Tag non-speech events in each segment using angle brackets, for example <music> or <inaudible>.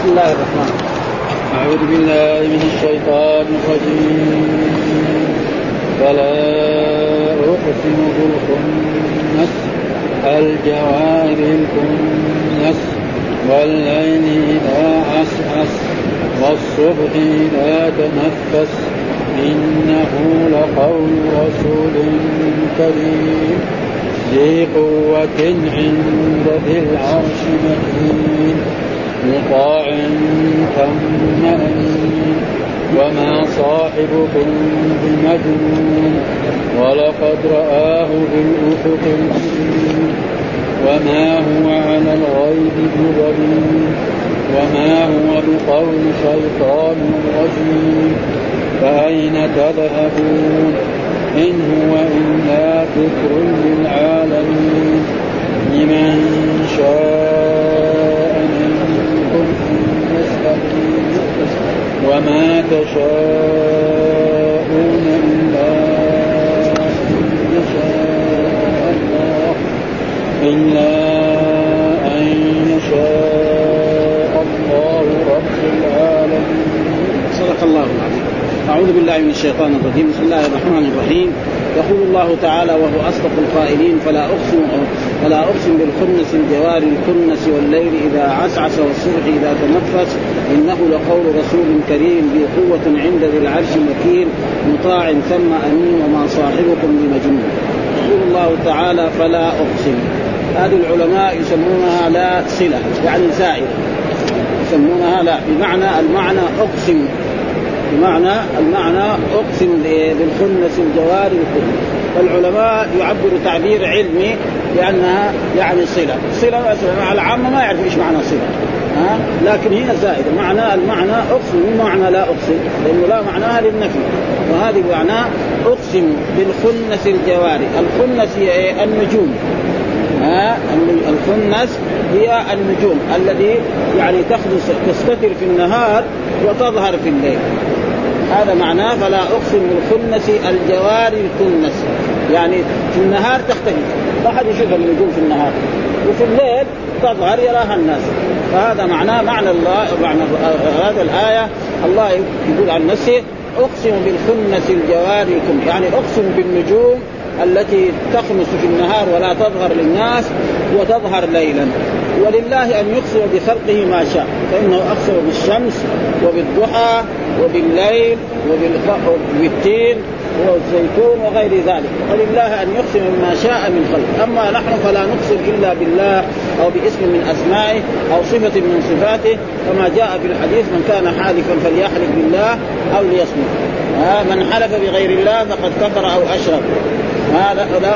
بسم الله الرحمن أعوذ بالله من الشيطان الرجيم. فلا أقسم بالخنس. الجوار الكنس والليل إذا عسعس والصبح إذا تنفس. إنه لقول رسول كريم. ذي قوة عند ذي العرش مكين مطاع ثم وما صاحبكم بمجنون ولقد رآه بالأفق وما هو على الغيب بضليل وما هو بقول شيطان رجيم فأين تذهبون إن هو إلا ذكر للعالمين لمن شاء منكم أن يستقيم وما تشاءون إلا أن يشاء الله إلا أن يشاء الله رب العالمين. صدق الله العظيم. أعوذ بالله من الشيطان الرجيم. بسم الله الرحمن الرحيم. يقول الله تعالى وهو أصدق القائلين فلا أقسم فلا أقسم بالخنس الجوار الكنس والليل إذا عسعس والصبح إذا تنفس. إنه لقول رسول كريم ذي قوة عند ذي العرش مكين مطاع ثم أمين وما صاحبكم بمجنون. يقول الله تعالى فلا أقسم. هذه العلماء يسمونها لا صلة يعني زائدة يسمونها لا بمعنى المعنى أقسم. بمعنى المعنى أقسم بالخنس الجوار الكل والعلماء يعبر تعبير علمي لأنها يعني صلة، صلة العامة ما يعرف إيش معنى صلة. ها؟ لكن هي زائدة. معنى المعنى أقسم مو معنى لا أقسم لأنه لا معناها للنفي. وهذه معناه أقسم بالخنس الجوار، الخنس هي إيه؟ النجوم. ها؟ الخنس هي النجوم الذي يعني تخلص تستتر في النهار وتظهر في الليل. هذا معناه فلا أقسم بالخنس الجوار الكنس يعني في النهار تختفي. ما حد يشوف النجوم في النهار. وفي الليل تظهر يراها الناس. فهذا معناه معنى الله معنى هذا الآية. الله يقول عن نفسه أقسم بالخنس الجوار الكنس يعني أقسم بالنجوم التي تخمس في النهار ولا تظهر للناس وتظهر ليلا. ولله أن يقسم بخلقه ما شاء. فإنه اقسم بالشمس وبالضحى وبالليل وبالتين. والزيتون وغير ذلك. ولله أن يقسم بما شاء من خلق أما نحن فلا نقسم إلا بالله أو باسم من أسمائه أو صفة من صفاته. كما جاء في الحديث من كان حالفا فليحلف بالله أو ليصمت. من حلف بغير الله فقد كفر أو أشرك. هذا لا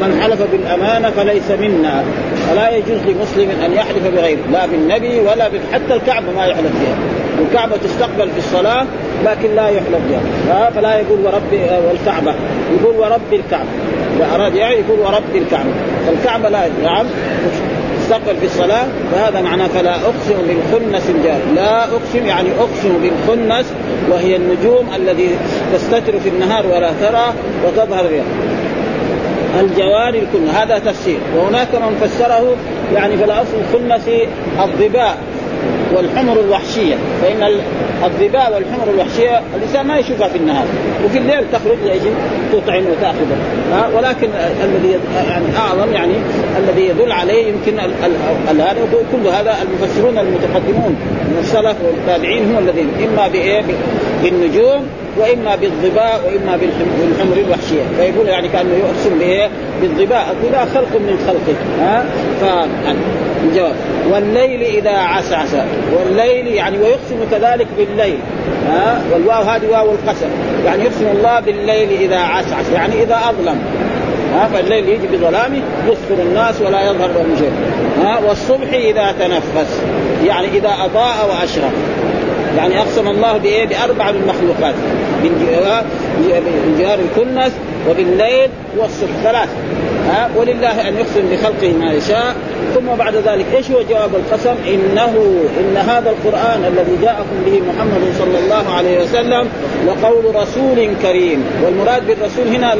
من حلف بالأمانة فليس منا. فلا يجوز لمسلم أن يحلف بغيره لا بالنبي ولا حتى الكعبة ما يحلف بها. الكعبة تستقبل في الصلاة لكن لا يحلف بها. فلا يقول ورب والكعبة. يقول ورب الكعبة. اذا اراد يعني يقول ورب الكعبة. فالكعبه لا نعم. تستقبل في الصلاة. فهذا معناه فلا أقسم بالخنس الجار. لا أقسم يعني أقسم بالخنس وهي النجوم الذي تستتر في النهار ولا ترى وتظهر اليوم الجوار الكن هذا تفسير. وهناك من فسره يعني فلا أصل الخنس الظباء والحمر الوحشية فإن الظباء والحمر الوحشية الإنسان ما يشوفها في النهار وفي الليل تخرج لاجل تطعم وتاخذها ولكن الذي يعني أعظم يعني الذي يدل عليه يمكن هذا كل هذا المفسرون المتقدمون من السلف والتابعين هم الذين إما بإيه؟ بالنجوم وإما بالظباء وإما بالحمر الوحشية. فيقول يعني كأنه يقسم بإيه؟ بالظباء، الظباء خلق من خلقه. ها؟ ف الجواب. والليل إذا عسعس. والليل يعني ويقسم كذلك بالليل. ها؟ والواو هذه واو القسم. يعني يقسم الله بالليل إذا عسعس. يعني إذا أظلم. ها؟ فالليل يجي بظلامه يذكر الناس ولا يظهر لهم شيء. ها؟ والصبح إذا تنفس. يعني إذا أضاء واشرق يعني أقسم الله بإيه؟ بأربع من المخلوقات بجوار الكنس وبالليل والصبح. ثلاث ها ولله أن يقسم بخلقه ما يشاء ثم بعد ذلك إيش هو جواب القسم؟ إنه إن هذا القرآن الذي جاءكم به محمد صلى الله عليه وسلم لقول رسول كريم والمراد بالرسول هنا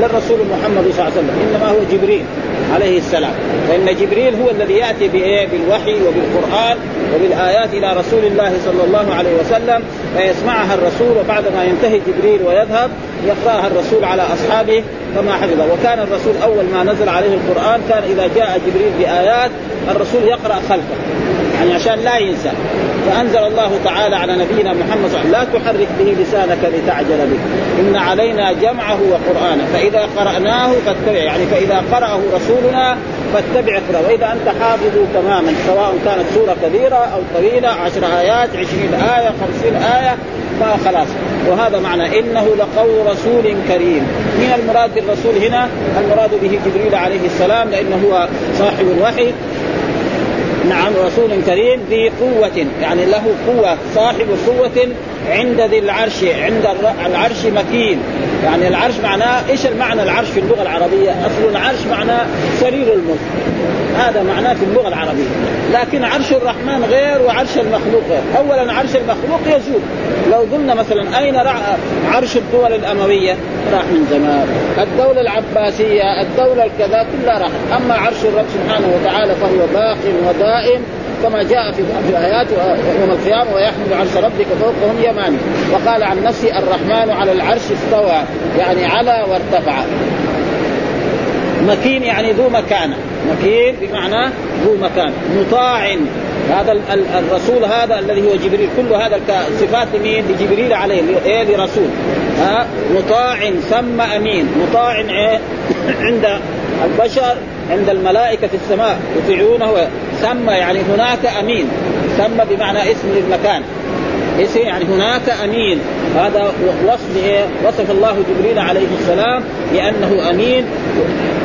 للرسول محمد صلى الله عليه وسلم إنما هو جبريل عليه السلام فإن جبريل هو الذي يأتي؟ بالوحي وبالقرآن وبالآيات إلى رسول الله صلى الله عليه وسلم فيسمعها الرسول وبعد ما ينتهي جبريل ويذهب يقرأها الرسول على أصحابه كما حفظ وكان الرسول أول ما نزل عليه القرآن كان إذا جاء جبريل بآيات الرسول يقرأ خلفه. يعني عشان لا ينسى. فأنزل الله تعالى على نبينا محمد صلى الله عليه وسلم لا تحرك به لسانك لتعجل به. إن علينا جمعه وقرآنه. فإذا قرأناه فاتبع يعني فإذا قرأه رسولنا فاتبع اقرا وإذا أنت حافظ تماما سواء كانت سورة كبيرة أو طويلة عشر آيات عشرين آية خمسين آية فخلاص. وهذا معنى إنه لقول رسول كريم. من المراد بالرسول هنا؟ المراد به جبريل عليه السلام لأنه هو صاحب الوحي. نعم رسول كريم ذي قوة يعني له قوة صاحب قوة عند ذي العرش عند العرش مكين. يعني العرش معناه إيش المعنى العرش في اللغة العربية؟ أصل العرش معناه سرير الملك. هذا معناه في اللغة العربية. لكن عرش الرحمن غير وعرش المخلوق غير. أولا عرش المخلوق يزول. لو قلنا مثلا أين عرش الدول الأموية؟ راح من زمان. الدولة العباسية الدولة الكذا كلها راحت. أما عرش الرب سبحانه وتعالى فهو باق ودائم كما جاء في الآيات يوم القيامة ويحمل عرش ربك فوقهم يماني. وقال عن نفسه الرحمن على العرش استوى يعني على وارتفع. مكين يعني ذو مكانة. مكين بمعنى ذو مكان. مطاع. هذا الرسول هذا الذي هو جبريل كل هذا صفات لمين؟ لجبريل عليه إيه؟ لرسول. ها؟ مطاع ثم أمين. مطاع عند البشر عند الملائكة في السماء يطيعونه. ثم يعني هناك أمين. ثم بمعنى اسم للمكان. اسم يعني هناك أمين. هذا وصف إيه؟ وصف الله جبريل عليه السلام بأنه أمين.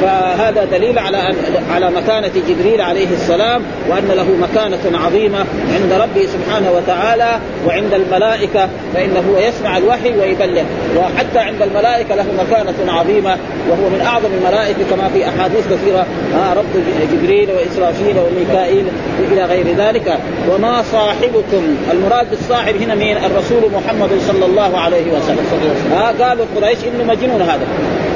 فهذا دليل على على مكانة جبريل عليه السلام وأن له مكانة عظيمة عند ربه سبحانه وتعالى وعند الملائكة فإنه يسمع الوحي ويبلغ وحتى عند الملائكة له مكانة عظيمة وهو من أعظم الملائكة كما في أحاديث كثيرة. آه رب جبريل وإسرافيل وميكائيل إلى غير ذلك. وما صاحبكم؟ المراد بالصاحب هنا مين؟ الرسول محمد صلى الله عليه وسلم. آه قالوا قريش إنه مجنون هذا.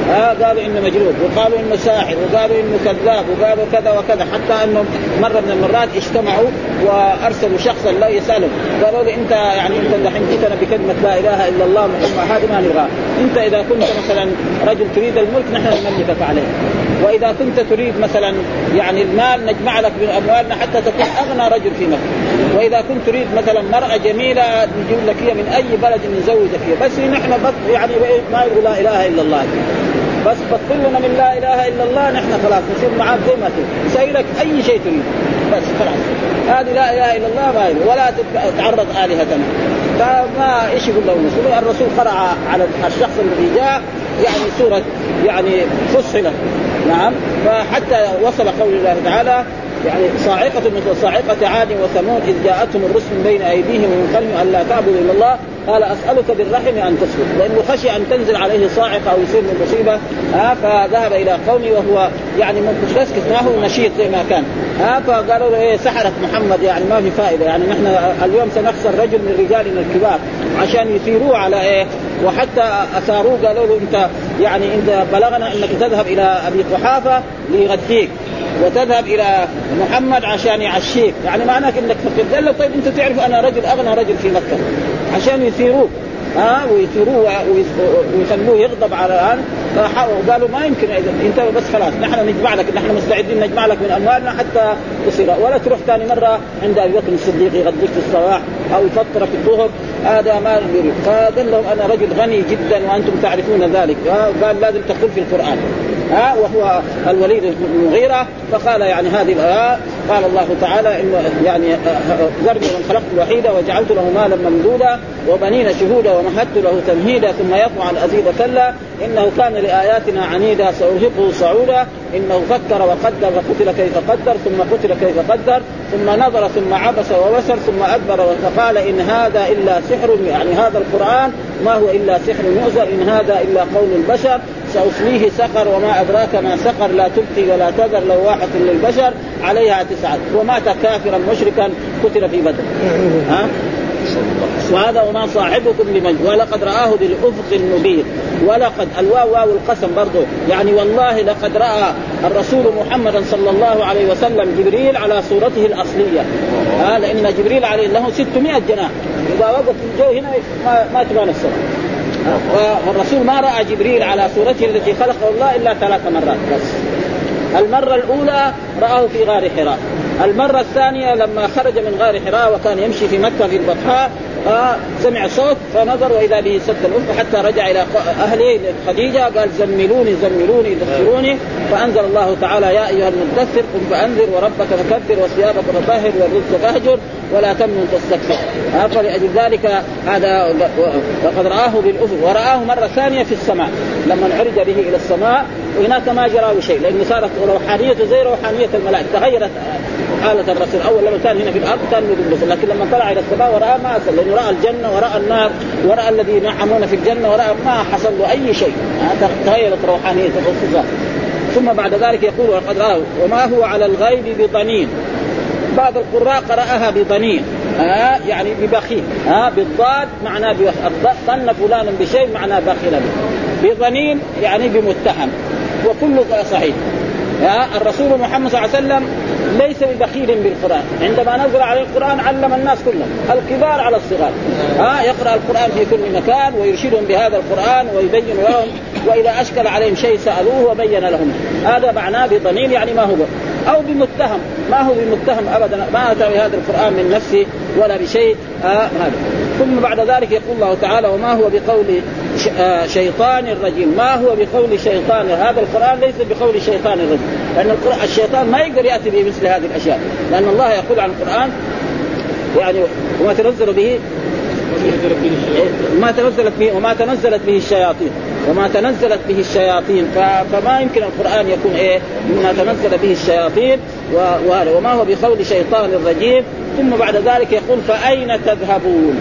آه قالوا إنه مجنون وقالوا إنه ساحر وقالوا إنه كذاب وقالوا كذا وكذا حتى انهم مرة من المرات اجتمعوا وأرسلوا شخصا لا يسألهم. قالوا له أنت يعني أنت دحين جئتنا بكلمة لا إله إلا الله محمد هذه ما نبغاها. أنت إذا كنت مثلا رجل تريد الملك نحن نملكك عليه وإذا كنت تريد مثلا يعني المال نجمع لك من أموالنا حتى تكون أغنى رجل في مكه وإذا كنت تريد مثلا مرأة جميلة نجيب لك هي من أي بلد نزوجك فيها بس نحن يعني ما يقول لا إله إلا الله. بس بطل لنا من لا إله إلا الله نحن خلاص نصير معاك زي ما تريد أي شيء تريد. بس خلاص. هذه لا إله إلا الله ما. ولا تعرض الهتنا فما إيش يقول له الرسول؟ الرسول قرأ على الشخص الذي جاء يعني سورة يعني فصلت. نعم. فحتى وصل قول الله تعالى يعني صاعقة مثل صاعقة عاد وثمود إذ جاءتهم الرسل من بين أيديهم ومن خلفهم ألا تعبدوا إلا الله قال أسألك بالرحم أن تسكت. لأنه خشي أن تنزل عليه صاعقة أو يصير من مصيبة ها فذهب إلى قومه وهو يعني متسكت ما هو نشيط زي ما كان. ها فقالوا له إيه سحرك محمد يعني ما في فائدة يعني نحن اليوم سنخسر رجل من رجالنا الكبار عشان يثيروه على إيه؟ وحتى أثاروه قالوا له أنت يعني أنت بلغنا أنك تذهب إلى أبي قحافة ليغديك. وتذهب إلى محمد عشان يعشيك. يعني معناك إنك فقير. قال له طيب أنت تعرف أنا رجل أغنى رجل في مكة. عشان يثيروك. ها؟ ويثيروه ويخلوه يغضب على الآن. قالوا ما يمكن أنت بس خلاص نحن نجمع لك نحن مستعدين نجمع لك من أموالنا حتى تصير. ولا تروح ثاني مرة عند أبي بكر الصديق يغديك في الصباح أو يفطرك الظهر. هذا ما يريد. فقال لهم أنا رجل غني جدا وأنتم تعرفون ذلك. قال لازم تقول في القرآن. ها وهو الوليد بن المغيرة فقال يعني هذه الايه قال الله تعالى يعني ذرني من خلقت الوحيدة وجعلت له مالا ممدودا وبنين شهودا ومهدت له تمهيدا ثم يطمع أن أزيد كلا. إنه كان لآياتنا عنيدا سأرهقه صعودا. إنه فكر وقدر وقتل كيف قدر ثم قتل كيف قدر ثم نظر ثم عبس وبشر ثم أدبر وقال إن هذا إلا سحر يعني هذا القرآن ما هو إلا سحر يؤذر إن هذا إلا قول البشر. سأصليه سقر وما أدراك ما سقر لا تبقي ولا تذر لواحة للبشر عليها تسعة. ومات كافرا مشركا قتل في بدر. ها؟ وهذا وما صاحبكم بمجنون ولقد رآه بالأفق المبين. ولقد الواو واو القسم برضه يعني والله لقد رأى الرسول محمدا صلى الله عليه وسلم جبريل على صورته الأصلية. آه لأن جبريل عليه له 600 جناح. إذا وقف الجو هنا ما, ما تبان السماء والرسول ما رأى جبريل على صورته التي خلقه الله إلا ثلاث مرات بس. المرة الأولى رآه في غار حراء. المرة الثانية لما خرج من غار حراء وكان يمشي في مكة في البطحاء آه سمع صوت فنظر وإذا به سد الافق حتى رجع إلى أهله خديجة قال زملوني زملوني دثروني فأنزل الله تعالى يا أيها المدثر قم فأنذر وربك فكبر وثيابك فطهر والرزق فاهجر ولا تمنن تستكثر آه فلأجل ذلك هذا وقد رآه بالافق ورآه مرة ثانية في السماء. لما عرج به إلى السماء وهناك ما جرى شيء لأنه صارت روحانيته زي روحانية الملائكة تغيرت حالة الرسول. أول لما كان هنا في الأرض كان يقول لكن لما طلع إلى السماء ورأى ما أصل. لأنه رأى الجنة ورأى النار ورأى الذين ينعمون في الجنة ورأى ما حصل له أي شيء. تغيرت روحانية الرسول. ثم بعد ذلك يقول وقد رآه وما هو على الغيب بضنين. بعض القراء قرأها بضنين. آه يعني ببخيل. آه بالضاد معناه ظن فلانا بشيء معناه بخيلا بضنين يعني بمتهم. وكله صحيح. آه الرسول محمد صلى الله عليه وسلم ليس ببخيل بالقرآن. عندما نزل عليه القرآن علم الناس كلهم. الكبار على الصغار. ها يقرأ القرآن في كل مكان ويرشدهم بهذا القرآن ويبين لهم وإذا أشكل عليهم شيء سألوه وبين لهم. هذا معناه بضنين يعني ما هو. أو بمتهم. ما هو بمتهم ابدا. ما أتى بهذا القرآن من نفسه ولا بشيء. آه هذا. ثم بعد ذلك يقول الله تعالى وما هو بقول آه شيطان رجيم ما هو بقول شيطان؟ هذا القرآن ليس بقول شيطان رجيم لأن الشيطان ما يقدر يأتي بمثل هذه الأشياء. لأن الله يقول عن القرآن يعني وما تنزل به ما تنزلت به وما تنزلت به الشياطين. وما تنزلت به الشياطين. فما يمكن القرآن يكون إيه؟ مما تنزل به الشياطين. وما هو بقول شيطان رجيم ثم بعد ذلك يقول فأين تذهبون؟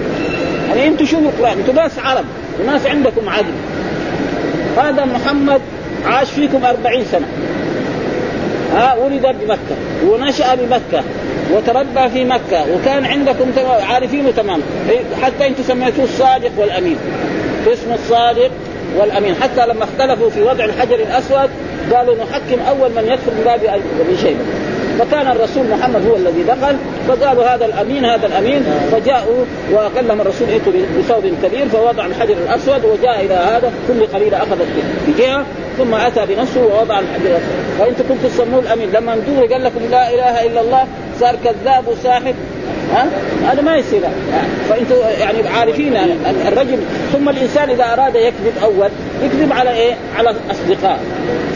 يعني أنتم شو القران أنتم ناس عرب. وناس عندكم عدل. هذا محمد عاش فيكم أربعين سنة. ها ولد بمكة. ونشأ بمكة. وتربى في مكة. وكان عندكم عارفينه تمام حتى أنتم سميتوه الصادق والأمين. اسمه الصادق والأمين. حتى لما اختلفوا في وضع الحجر الأسود قالوا نحكم أول من يدخل من باب ابي شيبة فكان الرسول محمد هو الذي دخل فقالوا هذا الأمين هذا الأمين. فجاءوا لهم الرسول ائتوا بثوب كبير فوضع الحجر الأسود وجاء إلى هذا. كل قبيله أخذت بجهة ثم أتى بنفسه ووضع الحجر الأسود. وأنتم كنتم تسموه الأمين. لما ندور قال لكم لا إله إلا الله صار كذاب وساحر. هذا ما يصير فأنتم يعني عارفين الرجل ثم الإنسان إذا أراد يكذب أول يكذب على إيه؟ على اصدقاء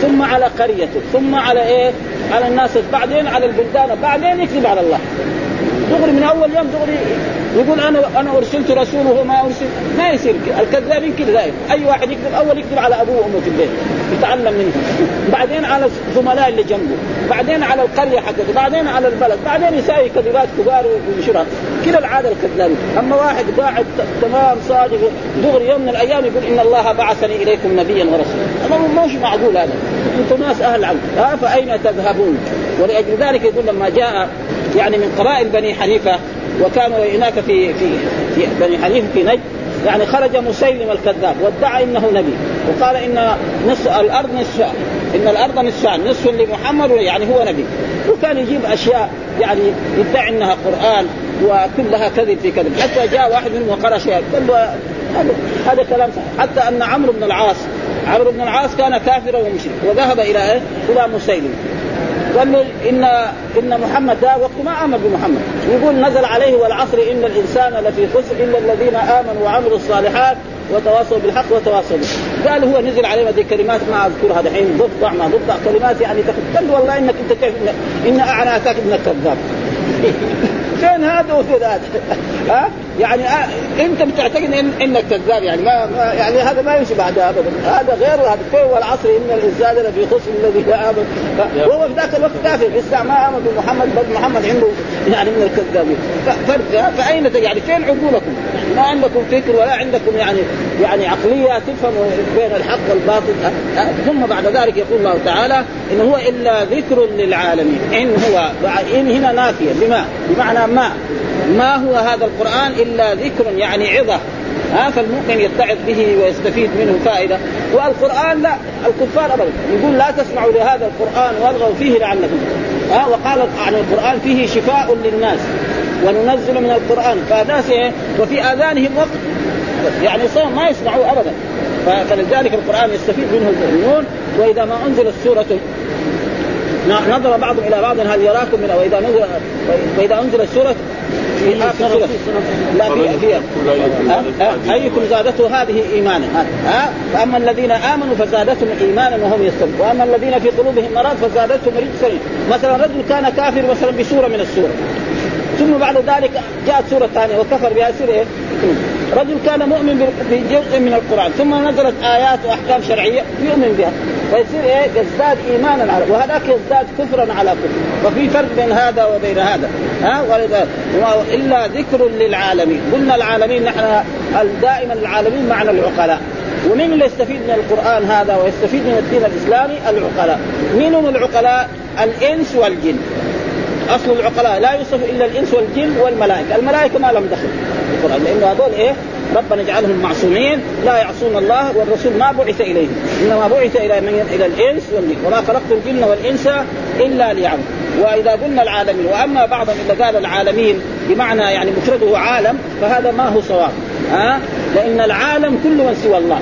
ثم على قريته ثم على إيه؟ على الناس بعدين على البلدان بعدين يكذب على الله دغري من أول يوم دغري يقول أنا أنا أرسلت رسول وهو ما أرسل ما يصير الكذابين كذا دائما أي واحد يكذب أول يكذب على أبوه وأمه في البيت يتعلم منهم. بعدين على الزملاء اللي جنبه بعدين على القرية حقته بعدين على البلد بعدين يساوي كذبات كبار وينشرها كذا العادة الكذابين. أما واحد قاعد تمام صادق دغري يوم من الأيام يقول إن الله بعثني إليكم نبيا ورسولا. مش معقول هذا؟ أنتم ناس أهل علم ها فأين تذهبون؟ ولأجل ذلك يقول لما جاء يعني من قبائل بني حنيفة وكانوا هناك في في في بني حنيفه في نجد يعني خرج مسيلم الكذاب وادعى إنه نبي. وقال إن نصف الأرض نصف إن الأرض نصفان نصف لمحمد يعني هو نبي. وكان يجيب أشياء يعني يدعي إنها قرآن وكلها كذب في كذب. حتى جاء واحد منهم وقرأ شيئا. قال هذا كلام صحيح. حتى أن عمرو بن العاص عمرو بن العاص كان كافرا ومشرك وذهب إلى إيه؟ إلى مسيلم. قال له ان إن محمد ده وقت ما آمن بمحمد. يقول نزل عليه والعصر إن الإنسان لفي خسر إلا الذين آمنوا وعملوا الصالحات وتواصوا بالحق وتواصوا به. قال هو نزل عليه هذه كلمات ما أذكرها دحين. ضفدع ما ضفدع كلمات يعني قال والله إنك أنت كيف إن اعناتك ابنك كذاب <laughs> فين هذا وفين هذا؟ <laughs> ها؟ يعني آه انت بتعتقد إن انك كذاب يعني ما, ما يعني هذا ما يمشي بعد ابدا هذا غير هذا. كيف والعصر إن الإنسان لفي خسر الذي آمن. وهو في ذاك الوقت كافر. لسه ما آمن بمحمد بل محمد عنده يعني من الكذابين. فأين يعني فين عقولكم؟ يعني ما عندكم فكر ولا عندكم يعني يعني عقلية تفهم بين الحق والباطل. ثم بعد ذلك يقول الله تعالى إن هو إلا ذكر للعالمين. إن هو إن هنا نافية. بما بمعنى ما. ما هو هذا القرآن إلا ذكر يعني عظة. ها فالمؤمن يتعظ به ويستفيد منه فائدة. والقرآن لا الكفار أبدا. يقول لا تسمعوا لهذا القرآن والغوا فيه لعلكم. ها وقال عن القرآن فيه شفاء للناس. وننزل من القرآن. فناس وفي آذانهم وقت. يعني صوم ما يسمعوا أبدا. فلذلك القرآن يستفيد منه المؤمنون. وإذا ما أنزلت سورة نظر بعضهم إلى بعض هل يراكم من وإذا نزل وإذا أنزلت سورة في اخر لا في أيكم زادته هذه إيمانا؟ ها؟ فأما الذين آمنوا فزادتهم إيمانا وهم يستمعون وأما الذين في قلوبهم مرض فزادتهم رجسا. مثلا رجل كان كافر مثلا بسورة من السورة. ثم بعد ذلك جاءت سورة ثانية وكفر بها. سورة إيه؟ رجل كان مؤمن بجزء من القرآن. ثم نزلت آيات وأحكام شرعية يؤمن بها. فيصير إيه؟ يزداد ايمانا على وهذاك يزداد كفرا على كفر. وفي فرق بين هذا وبين هذا. ها؟ إلا ذكر للعالمين. قلنا العالمين نحن دائما العالمين معنى العقلاء. ومين اللي يستفيد من القرآن هذا ويستفيد من الدين الإسلامي؟ العقلاء. مين هم العقلاء؟ الإنس والجن. أصل العقلاء لا يوصف إلا الإنس والجن والملائكة، الملائكة ما لهم دخل القرآن. لأنه هذول إيه؟ ربنا اجعلهم معصومين. لا يعصون الله والرسول ما بعث إليهم، إنما بعث إلى من إلى الإنس والجن، وما خلقت الجن والإنس إلا ليعبدون، وإذا قلنا العالمين وأما بعضهم إذا قال العالمين بمعنى يعني مفرده عالم فهذا ما هو صواب، ها؟ لأن العالم كل من سوى الله،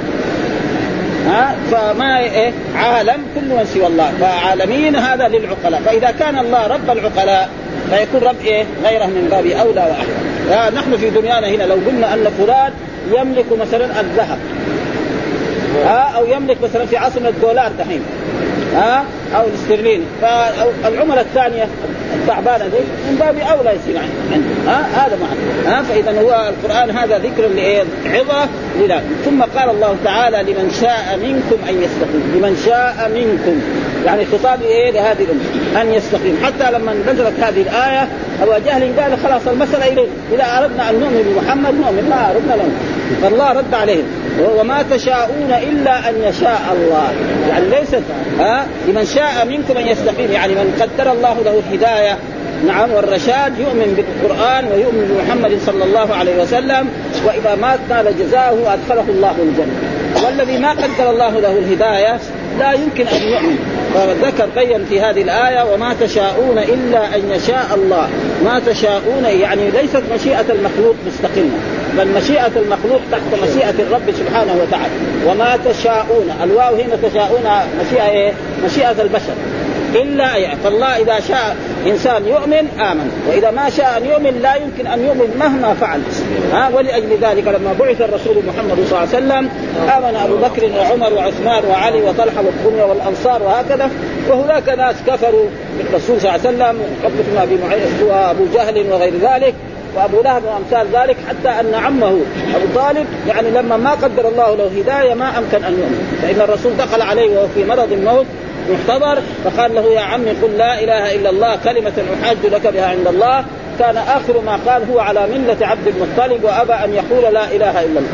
ها؟ فما إيه؟ عالم كل من سوى الله. فعالمين هذا للعقلاء. فإذا كان الله رب العقلاء فيكون رب إيه؟ غيره من باب أولى واحرى نحن في دنيانا هنا لو قلنا أن فلان يملك مثلا الذهب. ها أو يملك مثلا في عاصمة الدولار دحين. ها أو الاسترليني. فالعمله الثانية التعبانه دي من باب أولى يصير عنده ها هذا معنى ها فاذا هو القرآن هذا ذكر لإيه؟ عظة لله. ثم قال الله تعالى لمن شاء منكم أن يستقيم. لمن شاء منكم. يعني خطاب إيه لهذه الأمة أن يستقيم. حتى لما نزلت هذه الآية أبو جهل قال خلاص المسألة اليه اذا أردنا أن نؤمن بمحمد نؤمن ما اردنا له فالله رد عليهم. وما تشاءون إلا أن يشاء الله. يعني ليست ها؟ لمن شاء منكم أن يستقيم. يعني من قدر الله له الهداية نعم والرشاد يؤمن بالقرآن ويؤمن بمحمد صلى الله عليه وسلم وإذا مات نال جزاؤه ادخله الله الجنة. والذي ما قدر الله له الهداية لا يمكن أن يؤمن. فذكر بين في هذه الآية وما تشاءون إلا أن يشاء الله. ما تشاءون يعني ليست مشيئة المخلوق مستقلة بل مشيئة المخلوق تحت مشيئة الرب سبحانه وتعالى. وما تشاءون الواو هنا تشاءون مشيئة إيه؟ مشيئة البشر. إلا يعني فالله إذا شاء إنسان يؤمن آمن. وإذا ما شاء أن يؤمن لا يمكن أن يؤمن مهما فعل. ها ولأجل ذلك لما بعث الرسول محمد صلى الله عليه وسلم آمن أبو بكر وعمر وعثمان وعلي وطلحة والدنيا والأنصار وهكذا. وهناك ناس كفروا بالرسول صلى الله عليه وسلم بن أبي وابو جهل وغير ذلك. وأبو لهب وأمثال ذلك حتى أن عمه أبو طالب يعني لما ما قدر الله له هداية ما أمكن أن يؤمن. فإن الرسول دخل عليه وهو في مرض الموت محتضر فقال له يا عمي قل لا إله إلا الله كلمة أحاج لك بها عند الله. كان آخر ما قال هو على ملة عبد المطلب وأبى أن يقول لا إله إلا الله.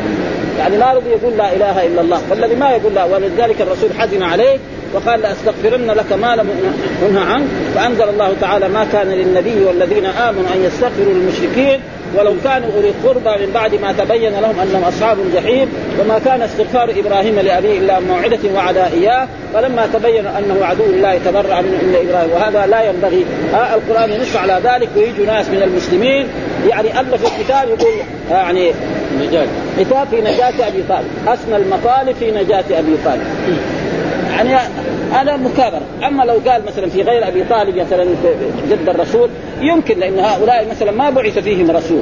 يعني ما رضي يقول لا إله إلا الله. والذي ما يقول لا ولذلك الرسول حزن عليه وقال لأستغفرن لك ما لم انهى عنك. فأنزل الله تعالى ما كان للنبي والذين آمنوا أن يستغفروا للمشركين ولو كانوا أولي القربى من بعد ما تبين لهم أنهم أصحاب الجحيم وما كان استغفار إبراهيم لأبيه إلا موعدة وعد إياه فلما تبين أنه عدو الله تبرع منه إلا إبراهيم. وهذا لا ينبغي. آه القرآن ينص على ذلك ويجوا ناس من المسلمين يعني ألف الكتاب يقول يعني نجاة. كتاب في نجاة أبي طالب أسمى المطالب في نجاة أبي طالب. يعني هذا مكابرة. أما لو قال مثلا في غير أبي طالب مثلا جد الرسول يمكن لأن هؤلاء مثلا ما بعث فيهم رسول.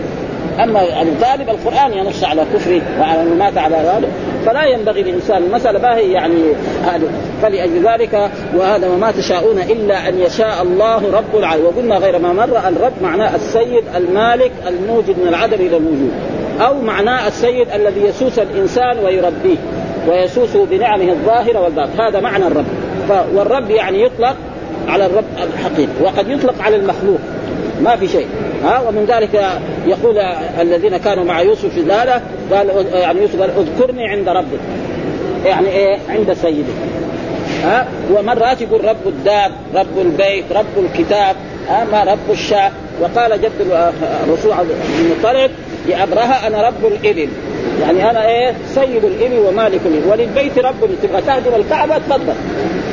أما ابو طالب القرآن ينص على كفره وعلى أنه مات على هذا فلا ينبغي للانسان المسألة ما هي يعني هذا فلأجل ذلك وهذا وما تشاءون إلا أن يشاء الله رب العالمين. وقلنا غير ما مر الرب معناه السيد المالك الموجد من العدم إلى الوجود. أو معناه السيد الذي يسوس الإنسان ويربيه. ويسوسه بنعمه الظاهرة والباطنة. هذا معنى الرب. والرب يعني يطلق على الرب الحقيقي. وقد يطلق على المخلوق. ما في شيء. ها؟ ومن ذلك يقول الذين كانوا مع يوسف في ذلك قال يعني يوسف قال اذكرني عند ربك. يعني إيه؟ عند سيدك. ها؟ ومرات يقول رب الدار رب البيت رب الكتاب ما رب الشاة. وقال جد الرسول عبد المطلب لأبرهة أنا رب الإبل. يعني أنا إيه؟ سيد الإبل ومالك الإبل. وللبيت رب تبغى تهدم الكعبه تفضل.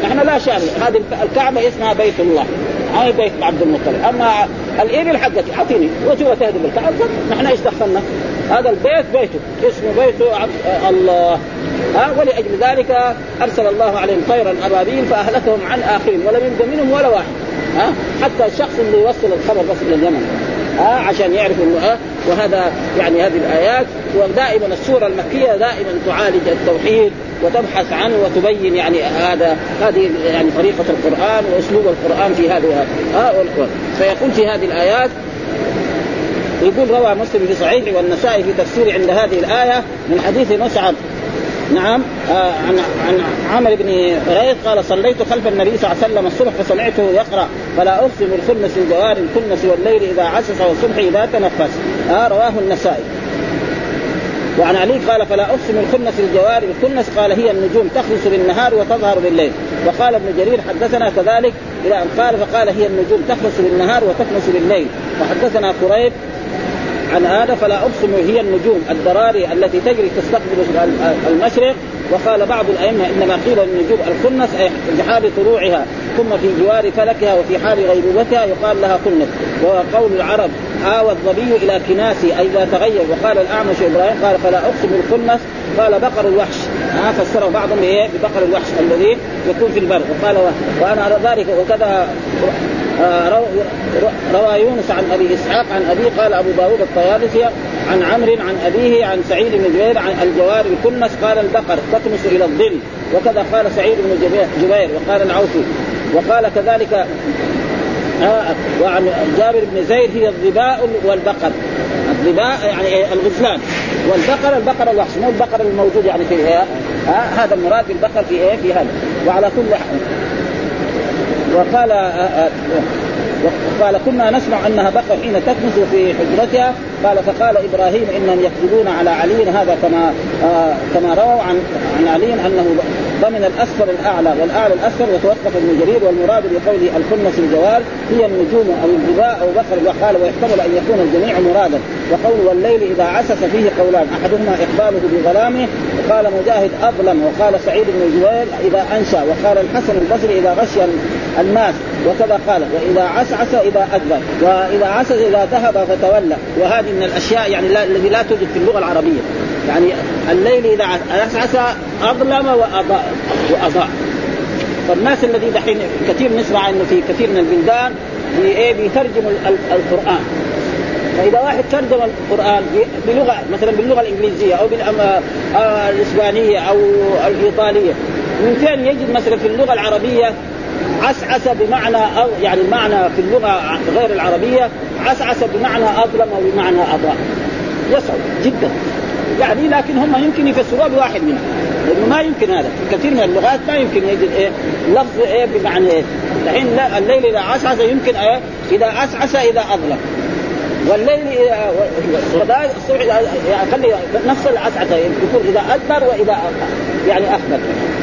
نحن لا شان هذه الكعبة اسمها بيت الله. هاي بيت عبد المطلب. أما الإبل حقتي أعطيني. وتبغى تهدم الكعبه نحن إيش دخلنا؟ هذا البيت بيته. اسمه بيت الله. ها؟ ولأجل ذلك أرسل الله عليهم طيرا ابابيل فأهلكهم عن آخرين. ولم يبقى منهم ولا واحد. ها؟ حتى الشخص اللي يوصل الخبر بس إلى اليمن ها؟ عشان يعرفوا إنه وهذا يعني هذه الآيات ودائما السورة المكية دائما تعالج التوحيد وتبحث عنه وتبين يعني هذا هذه يعني طريقة القرآن وأسلوب القرآن في هذه ها فيقول في هذه الآيات يقول روى مسلم في صحيحه والنسائي في تفسير عند هذه الآية من حديث مسعد نعم. آه عن عن عمرو بن هريره قال صليت خلف النبي صلى الله عليه وسلم الصبح فسمعته يقرأ. فلا أقسم الخنس الجوار الكنس والليل إذا عسس والصبح إذا تنفس. آه رواه النسائي. وعن علي قال فلا أقسم الخنس الجوار الكنس قال هي النجوم تخلص بالنهار وتظهر بالليل. وقال ابن جرير حدثنا كذلك إلى ان قال فقال هي النجوم تخلص بالنهار وتكنس بالليل. وحدثنا قريب عن هذا فلا أقسم هي النجوم الدراري التي تجري تستقبل المشرق. وقال بعض الأئمة إنما قيل النجوم الخنس أي في حال طلوعها ثم في جوار فلكها وفي حال غيبوبتها يقال لها خنس وقول العرب آوى الظبي إلى كناسي أي اذا تغير. وقال الأعمش إبراهيم قال فلا أقسم الخنس قال بقر الوحش. ها فسره بعضهم ببقر الوحش الذي يكون في البر. وقال وأنا على ذلك وكذا روى يونس عن أبي إسحاق عن ابي قال أبو داود الطيالسي عن عمرو عن أبيه عن سعيد بن جبير عن الجوار الكنس قال البقر تكنس إلى الظل وكذا قال سعيد بن جبير وقال العوفي. وقال كذلك آه وعن جابر بن زيد هي الظباء والبقر. الظباء يعني الغزلان والبقر البقر الوحش مو البقر الموجود يعني في؟ آه هذا المراد بالبقر في إيه؟ في هذا. وعلى كل حال. وقال آه، آه، قال كنا نسمع أنها بقر حين تكنس في حجرتها. قال فقال إبراهيم إنهم يكذبون على علي. هذا كما آه كما رووا عن عن علي أنه ضمن الأسفل الأعلى والأعلى الأسفل وتوقف ابن جرير والمراد بقوله الكنس الجوال هي النجوم أو الجباء أو بقر وقال ويحتمل أن يكون الجميع مرادا. وقول والليل إذا عسس فيه قولان أحدهما إقباله بظلامه قال مجاهد أظلم وقال سعيد بن جبير إذا أنشأ وقال الحسن البصري إذا غشي الناس وكذا قال وإذا عسعس إذا ادبر وإذا عسس إذا ذهب فتولى. وهذه من الأشياء يعني الذي لا توجد في اللغة العربية. يعني الليل إذا عسعس أظلم واضاء وأضاء. فالناس الذي دحين كثير نسمع إنه في كثير من البلدان إيه القرآن. فإذا واحد ترجم القرآن بلغة مثلا باللغة الإنجليزية أو بالاسبانيه أو الإيطالية. من فين يجد مثلا في اللغة العربية عسعس بمعنى أو يعني المعنى في اللغة غير العربية عسعس بمعنى أظلم وبمعنى أضاء. يصعب جدا. يعني لكن هم يمكن يفسروها بواحد منهم. لأنه ما يمكن هذا. في كثير من اللغات ما يمكن يجد إيه لفظ إيه بمعنى إيه. الحين الليل إذا عسعس يمكن إيه إذا عسعس إذا أظلم. والليل الصبح يعني خلي نفس العسعسه يكون إذا أدبر وإذا يعني أخبر.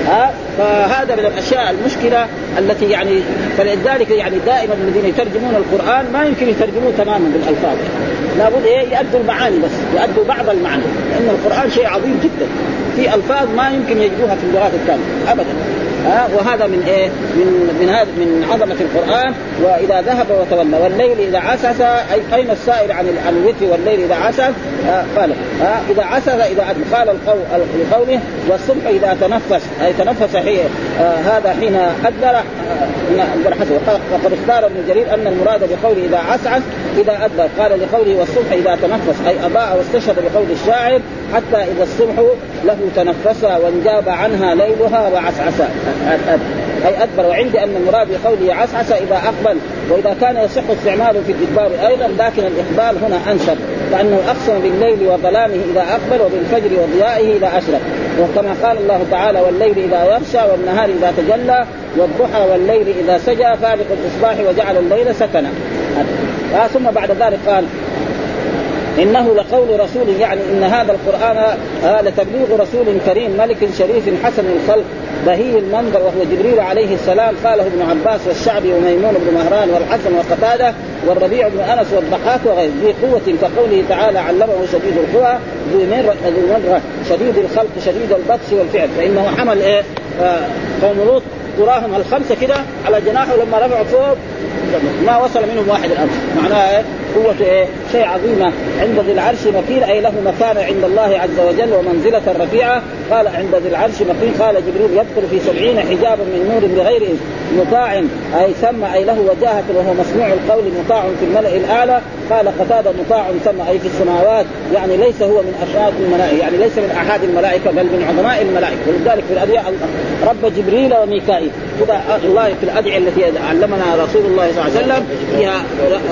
ها فهذا من الأشياء المشكلة التي يعني فلذلك يعني دائما الذين يترجمون القرآن ما يمكن يترجموه تماما بالألفاظ. لابد إيه؟ يؤدوا المعاني بس يؤدوا بعض المعاني. لأن القرآن شيء عظيم جدا. في ألفاظ ما يمكن يجدوها في اللغات الثانية ابدا. ها وهذا من إيه؟ من من هذا من عظمة القرآن وإذا ذهب وتولى والليل إذا عسس أي اين السائل عن الوتر والليل إذا عسس قال إذا عسس إذا قال القول لقوله والصبح إذا تنفس أي تنفس حين آه هذا حين أدبر آه وقد اختار ابن جرير أن المراد بقوله إذا عسعس إذا أدبر. قال لقوله والصبح إذا تنفس. أي أضاء واستشهد بقول الشاعر حتى إذا الصبح له تنفس وانجاب عنها ليلها وعسعس أي ادبر وعندي أن المراد بقوله عسعس إذا أقبل وإذا كان يصح استعماله في الادبار أيضا لكن الإقبال هنا انشر لأنه أقسم بالليل وظلامه إذا أقبل وبالفجر وضيائه إذا اشرق وكما قال الله تعالى والليل إذا يغشى والنهار إذا تجلى والضحى والليل إذا سجى فالق الإصباح وجعل الليل سكنا. آه ثم بعد ذلك قال إنه لقول رسول يعني إن هذا القرآن آه لتبليغ رسول كريم ملك شريف حسن الخلق بهي المنظر وهو جبريل عليه السلام قاله ابن عباس والشعبي وميمون بن مهران والحسن وقتادة والربيع بن أنس والضحاك وغيره. ذي قوة كقوله تعالى علمه شديد القوى ذو مرة شديد الخلق شديد البطش والفعل. فإنه حمل إيه آه قوم لوط تراهم الخمسة كده على جناحه لما رفعوا فوق ما وصل منهم واحد الأرض معناها إيه قوة إيه؟ شيء عظيمة عند ذي العرش مكين أي له مكانة عند الله عز وجل ومنزلة رفيعة. قال عند ذي العرش مكين قال جبريل يدخل في سبعين حجابا من نور بغير مطاع. أي ثم أي له وجاهة وهو مسموع القول مطاع في الملأ الأعلى. قال قتادة مطاع ثم أي في السماوات. يعني ليس هو من اشراط الملائكة يعني ليس من أحد الملائكة بل من عظماء الملائكة. ولذلك في الادعية رب جبريل وميكائيل. كذا الله في الأدعية التي علمنا رسول الله صلى الله عليه وسلم فيها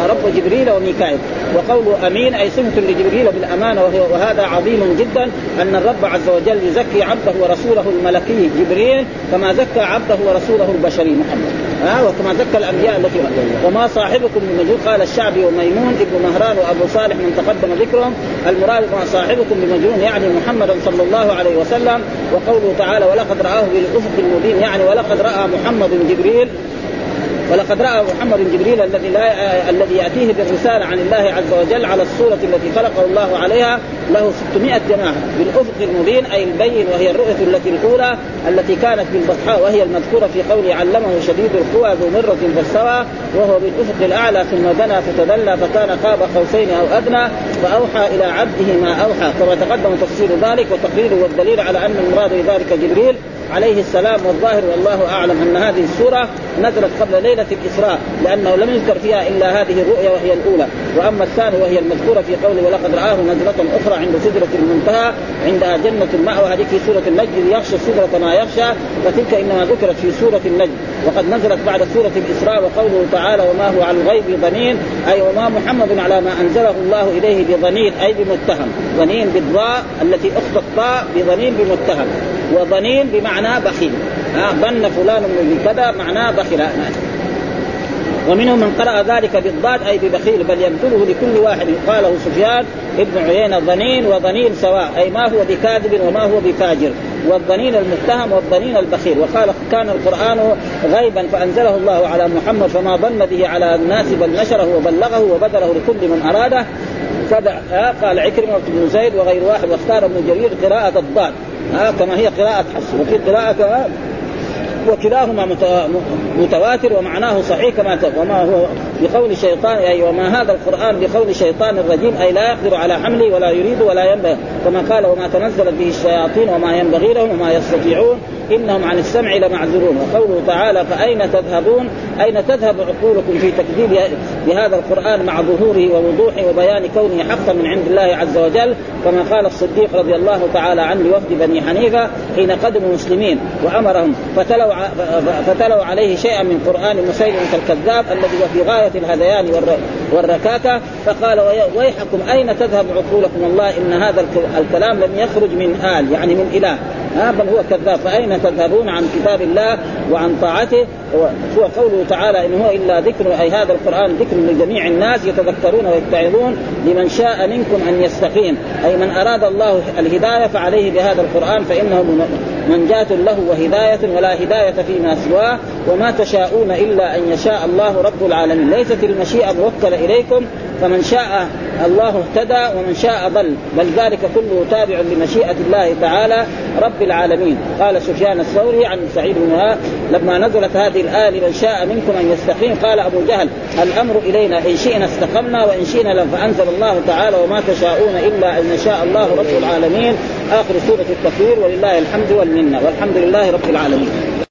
رب جبريل وميكائيل. وقوله آمين أي صفة لجبريل بالأمانة وهذا عظيم جدا أن الرب عز وجل يزكي عبده ورسوله الملكي جبريل كما زكى عبده ورسوله البشري محمد. ها وكما زكى الأنبياء التي وما صاحبكم من مجنون قال الشعبي وميمون ابن مهران وأبو صالح من تقدم ذكرهم المراد ما صاحبكم بمجنون يعني محمدا صلى الله عليه وسلم وقوله تعالى ولقد رآه بالأفق المبين. يعني ولقد رأى محمد جبريل ولقد رأى محمد جبريل الذي لا الذي يأتيه بالرسالة عن الله عز وجل على الصورة التي خلقه الله عليها له 600 جناح بالأفق المبين أي البين وهي الرؤية التي الأولى التي كانت بالبطحاء وهي المذكورة في قوله علمه شديد القوى ذو مرة فاستوى وهو بالأفق الأعلى ثم دنا فتدلى فكان قاب قوسين أو أدنى فأوحى إلى عبده ما أوحى كما تقدم تفسير ذلك وتقريره والدليل على أن المراد بذلك جبريل عليه السلام والظاهر والله أعلم أن هذه السورة نزلت قبل ليلة الإسراء لأنه لم يذكر فيها إلا هذه الرؤيا وهي الأولى. وأما الثانية وهي المذكورة في قوله ولقد رآه نزلة أخرى عند سدرة المنتهى عند جنة المأوى هذه في سورة النجم يخشى السدرة ما يخشى فتلك إنما ذكرت في سورة النجم. وقد نزلت بعد سورة الإسراء وقوله تعالى وما هو على الغيب ضنين أي وما محمد على ما أنزله الله إليه بضنين أي بمتهم. ضنين بالضاء التي اخت الطاء بضنين بمتهم. وضنين بمعنى بخيل. ها ظن فلان بكذا معناه بخيل. ومنهم من قرأ ذلك بالضاد أي ببخيل بل يبذله لكل واحد. قاله سفيان ابن عيينة ظنين وظنين سواء. أي ما هو بكاذب وما هو بفاجر. والظنين المتهم والظنين البخيل. وقال كان القرآن غيبا فأنزله الله على محمد فما ظن به على الناس بل نشره وبلغه وبذله لكل من أراده. كذا قال عكرمة بن زيد وغير واحد واختار ابن جرير قراءة الضاد. ها كما هي قراءة حفص. وفي قراءة وكلاهما متواتر ومعناه صحيح كما وما هو بقول الشيطان أي وما هذا القرآن بقول الشيطان الرجيم أي لا يقدر على حمله ولا يريد ولا ينبغي. كما قال وما تنزلت به الشياطين وما ينبغي لهم وما يستطيعون. إنهم عن السمع لمعذورون وقوله تعالى فأين تذهبون؟ أين تذهب عقولكم في تكذيب بهذا القرآن مع ظهوره ووضوحه وبيان كونه حقا من عند الله عز وجل؟ كما قال الصديق رضي الله تعالى عنه لوفد بني حنيفة حين قدموا مسلمين وأمرهم فتلوا فتلوا عليه شيئا من قرآن مسيلمه الكذاب الذي هو في غايه الهذيان والركاكة فقال ويحكم أين تذهب عقولكم؟ الله إن هذا الكلام لم يخرج من آل يعني من إله. ها بل هو كذاب. فأين تذهبون عن كتاب الله وعن طاعته؟ هو قوله تعالى إن هو إلا ذكر أي هذا القرآن ذكر لجميع الناس يتذكرون ويتعظون لمن شاء منكم أن يستقيم. أي من أراد الله الهداية فعليه بهذا القرآن فإنه منجاة له وهداية ولا هداية فيما سواه وما تشاءون إلا أن يشاء الله رب العالمين. ليست المشيئة موكلة إليكم فمن شاء الله اهتدى ومن شاء ضل. بل ذلك كله تابع لمشيئة الله تعالى رب العالمين. قال سفيان الثوري عن سعيد بن لما نزلت هذه الآية لمن شاء منكم أن يستقيم. قال أبو جهل الأمر إلينا إن شئنا استقمنا وإن شئنا لم فأنزل الله تعالى وما تشاءون إلا أن يشاء الله رب العالمين. آخر سورة التكوير ولله الحمد والمنة. والحمد لله رب العالمين.